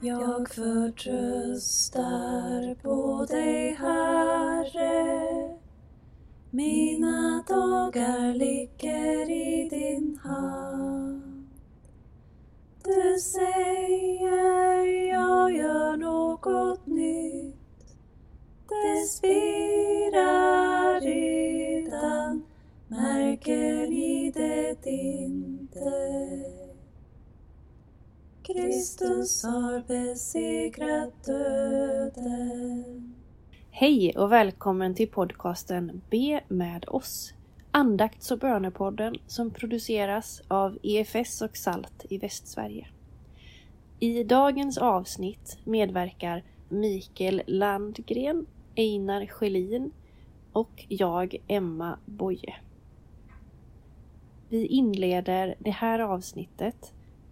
Jag förtröstar på dig, Herre. Mina dagar ligger i din hand. Du säger jag gör något nytt. Det spirar redan, märker ni det inte? Kristus har besegrat döden. Hej och välkommen till podcasten Be med oss. Andakts och bönepodden som produceras av EFS och SALT i Västsverige. I dagens avsnitt medverkar Mikael Landgren, Einar Schelin och jag, Emma Boye. Vi inleder det här avsnittet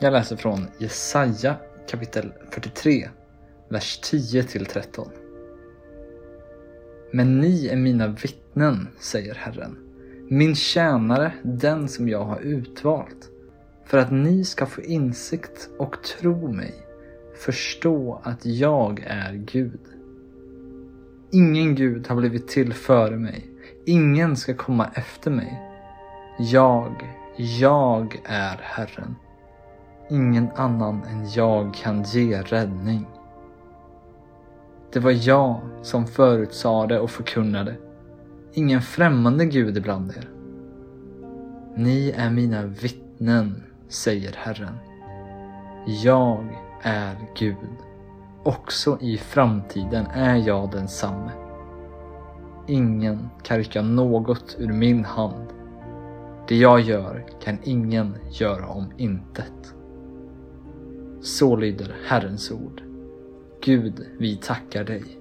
Jag läser från Jesaja kapitel 43, vers 10 till 13. Men ni är mina vittnen, säger Herren, min tjänare, den som jag har utvalt, för att ni ska få insikt och tro mig, förstå att jag är Gud. Ingen Gud har blivit till före mig, ingen ska komma efter mig. Jag, jag är Herren. Ingen annan än jag kan ge räddning. Det var jag som förutsade och förkunnade. Ingen främmande gud ibland er. Ni är mina vittnen, säger Herren. Jag är Gud. Också i framtiden är jag densamme. Ingen kan rycka något ur min hand. Det jag gör kan ingen göra om intet. Så lyder Herrens ord. Gud, vi tackar dig.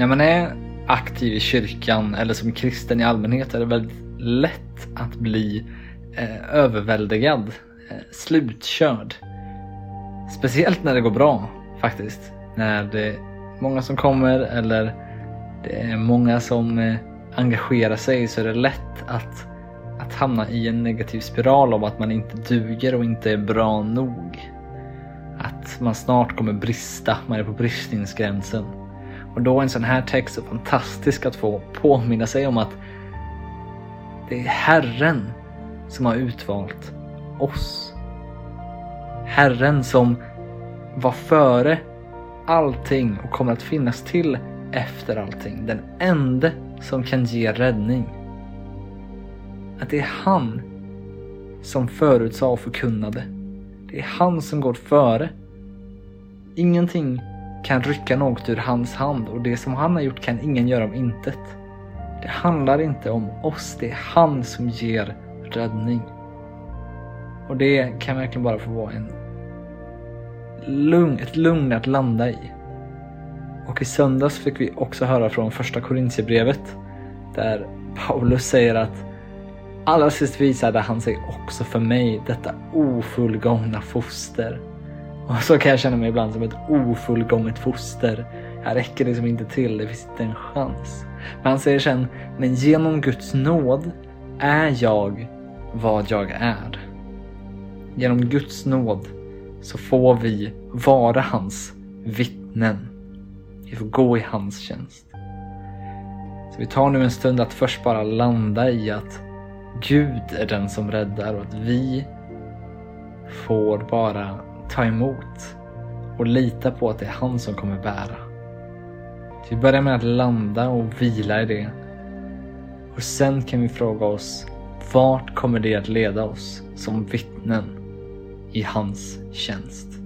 När man är aktiv i kyrkan eller som kristen i allmänhet är det väldigt lätt att bli eh, överväldigad, eh, slutkörd. Speciellt när det går bra faktiskt. När det är många som kommer eller det är många som eh, engagerar sig så är det lätt att, att hamna i en negativ spiral av att man inte duger och inte är bra nog. Att man snart kommer brista, man är på bristningsgränsen. Och då är en sån här text så fantastisk att få påminna sig om att det är Herren som har utvalt oss. Herren som var före allting och kommer att finnas till efter allting. Den enda som kan ge räddning. Att det är han som förutsade och förkunnade. Det är han som går före. Ingenting kan rycka något ur hans hand och det som han har gjort kan ingen göra om intet. Det handlar inte om oss, det är han som ger räddning. Och det kan verkligen bara få vara en lugn, ett lugn att landa i. Och i söndags fick vi också höra från första Korintierbrevet där Paulus säger att allra sist visade han sig också för mig, detta ofullgångna foster. Och så kan jag känna mig ibland som ett ofullgånget foster. Jag räcker liksom inte till, det finns inte en chans. Men han säger sen, men genom Guds nåd är jag vad jag är. Genom Guds nåd så får vi vara hans vittnen. Vi får gå i hans tjänst. Så vi tar nu en stund att först bara landa i att Gud är den som räddar och att vi får bara ta emot och lita på att det är han som kommer bära. Vi börjar med att landa och vila i det. Och sen kan vi fråga oss vart kommer det att leda oss som vittnen i hans tjänst?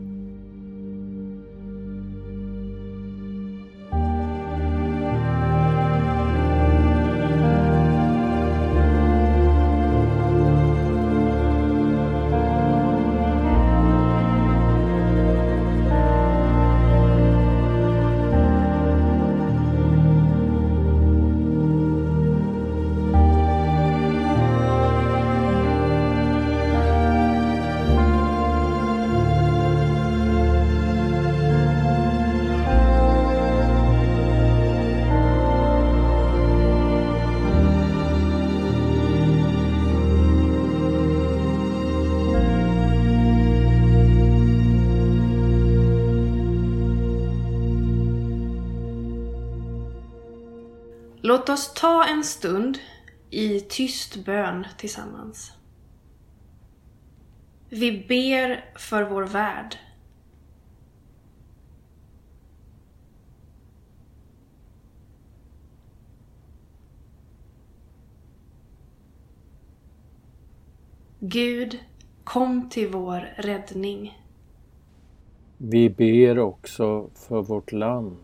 Låt oss ta en stund i tyst bön tillsammans. Vi ber för vår värld. Gud, kom till vår räddning. Vi ber också för vårt land.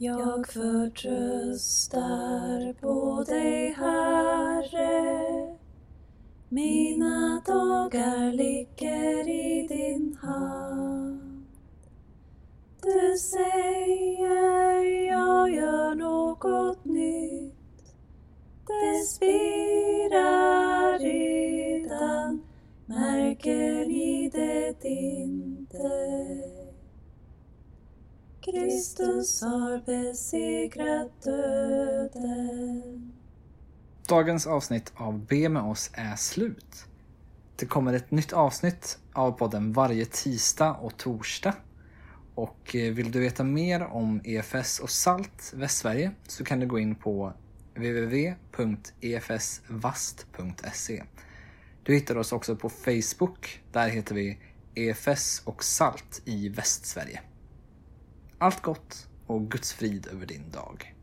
Jag förtröstar på dig, Herre. Mina dagar ligger i din hand. Du säger jag gör något nytt. Det spirar redan, märker ni det inte? Kristus har besegrat döden. Dagens avsnitt av Be med oss är slut. Det kommer ett nytt avsnitt av podden varje tisdag och torsdag. Och eh, vill du veta mer om EFS och SALT Västsverige så kan du gå in på www.efsvast.se. Du hittar oss också på Facebook. Där heter vi EFS och SALT i Västsverige. Allt gott och Guds frid över din dag.